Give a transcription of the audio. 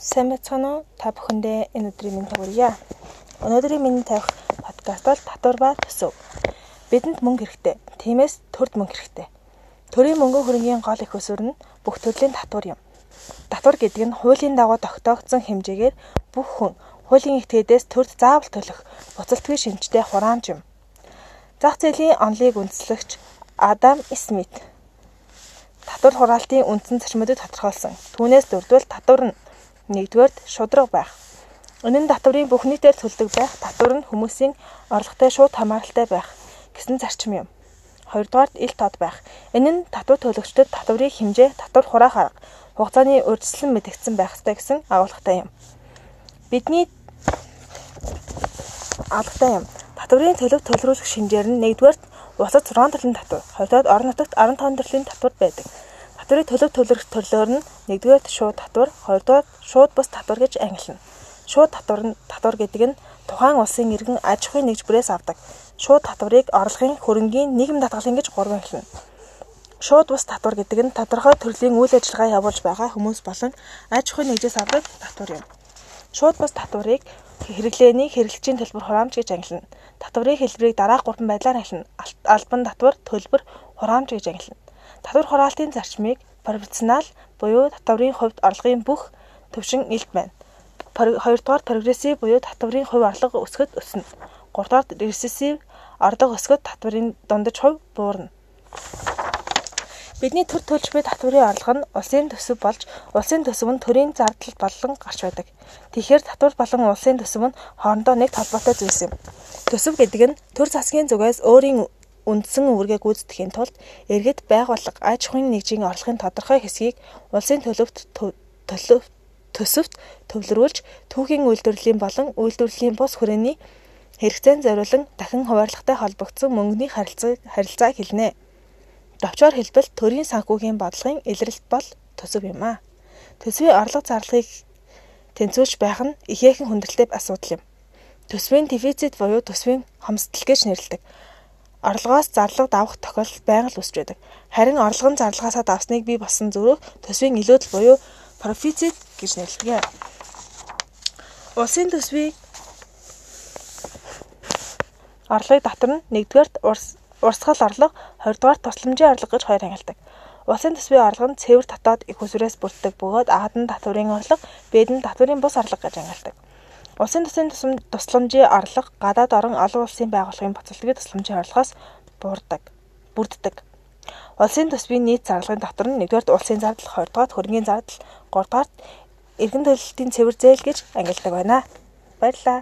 Сайн байцгаана уу? Та бүхэндээ энэ өдрийн мэнд хүргье. Өнөөдрийн миний тавих подкаст бол татвар ба төсөв. Бидэнд мөнгө хэрэгтэй. Тиймээс төрд мөнгө хэрэгтэй. Төрийн мөнгө хөрөнгийн гол их өсвөр нь бүх төрлийн татвар юм. Татвар гэдэг нь хуулийн дагуу тогтоогдсон хэмжээгээр бүх хүн хуулийн этгээдээс төрд заавал төлөх буцалтгүй шинжтэй хураамж юм. Зах зээлийн онолыг үндэслэгч Адам Смит татвар хураалтын үндсэн зарчмуудыг тодорхойлсон. Түүнээс дөрөвдөл татвар нь Нэгдүгээр шудраг байх. Энэ нь татврын бүх нийтээр төлдөг байх, татвар нь хүмүүсийн орлоготой шууд хамааралтай байх гэсэн зарчим юм. Хоёрдугаар ил тод байх. Энэ нь татвар төлөгчдөд татврын хэмжээ, татвар хураах арга, хугацааны урьдчилан мэдэгдсэн байх ёстой гэсэн агуулгатай юм. Бидний алгатай юм. Татврын төлөв төлрүүлэх шинжээр нь нэгдүгээр улсад 6 төрлийн татвар, хоёрдугаар орон нутагт 15 төрлийн татвар байдаг. Татврын төлөв төлөх төрлөөр нь нэгдүгээр шууд татвар, хоёрдугаар шууд бус татвар гэж ангилна. Шууд татвар нь татвар гэдэг нь тухайн улсын иргэн аж ахуйн нэгжбэрээс авдаг. Шууд татварыг орлогын хөрөнгийн нийгэм татгалын гэж гурван ангилна. Шууд бус татвар гэдэг нь тодорхой төрлийн үйл ажиллагаа явуулж байгаа хүмүүс болон аж ахуйн нэгжээс авдаг татвар юм. Шууд бус татварыг хэрэглээний хэрэглэгчийн төлбөр хураамж гэж ангилна. Татврын хэлбэрийг дараах гурван байдлаар ангилна. Албан татвар, төлбөр, хураамж гэж ангилна. Татвар хураалтын зарчмыг пропорционал буюу татварын хувьд орлогын бүх төвшин илт байна. Хоёрдугаар прогрессив буюу татварын хувь орлого өсгөд өснө. Гуравдугаар рецессив орлого өсгөд татварын дундаж хувь буурна. Бидний төр буй татварын орлого нь улсын төсөв болж улсын төсөв нь төрийн зардал болон гарч байдаг. Тэгэхээр татвар болон улсын төсөв нь хоорондоо нэг толгойтой зүйлс юм. Төсөв гэдэг нь төр засгийн зүгээс өөрийн үндсэн үүргээ гүйцэтгэхийн тулд иргэд байгууллага аж ахуйн нэгжийн орлогын тодорхой хэсгийг улсын төлөвт төсөвт төвлөрүүлж түүхийн үйлдвэрлэлийн болон үйлдвэрлэлийн бус хүрээний хэрэгцээнд зориулан дахин хуваарлахтай холбогдсон мөнгөний харилцааг харилцааг хэлнэ. Товчоор хэлбэл төрийн санхүүгийн бодлогын илрэлт бол төсөв юм а. Төсвийн орлого зарлагыг тэнцвүүлж байх нь ихээхэн хүндрэлтэй асуудал юм. Төсвийн дефицит буюу төсвийн хомсдол гэж нэрлэдэг орлогоос зарлага давах тохиолдол байнга л үүсч байдаг. Харин орлого нь зарлагаасаа давсныг бий болсон зүрх төсвийн илүүдэл буюу профицит гэж нэрлэдэг. Улсын төсвийг орлогыг татвар нь нэгдүгээрт урсгал орлого, хоёрдугаар тусламжийн орлого гэж хоёр ангилдаг. Улсын төсвийн орлого нь цэвэр дотоод их усрээс бүрддэг бөгөөд Аад нь татварын орлого, Б нь татварын бус орлого гэж ангилдаг. Улсын төсвийн тусламжийн орлого гадаад орон олон улсын байгууллагын буцалтгийн тусламжийн орлогоос буурдаг, бүрддэг. Улсын төсвийн нийт зарлагын дотор нь нэгдүгээр улсын зардал, хоёрдугаар хөрөнгөний зардал, гуравдугаар эргэн төлөлтийн цэвэр зээл гэж ангилдаг байна. Баярлалаа.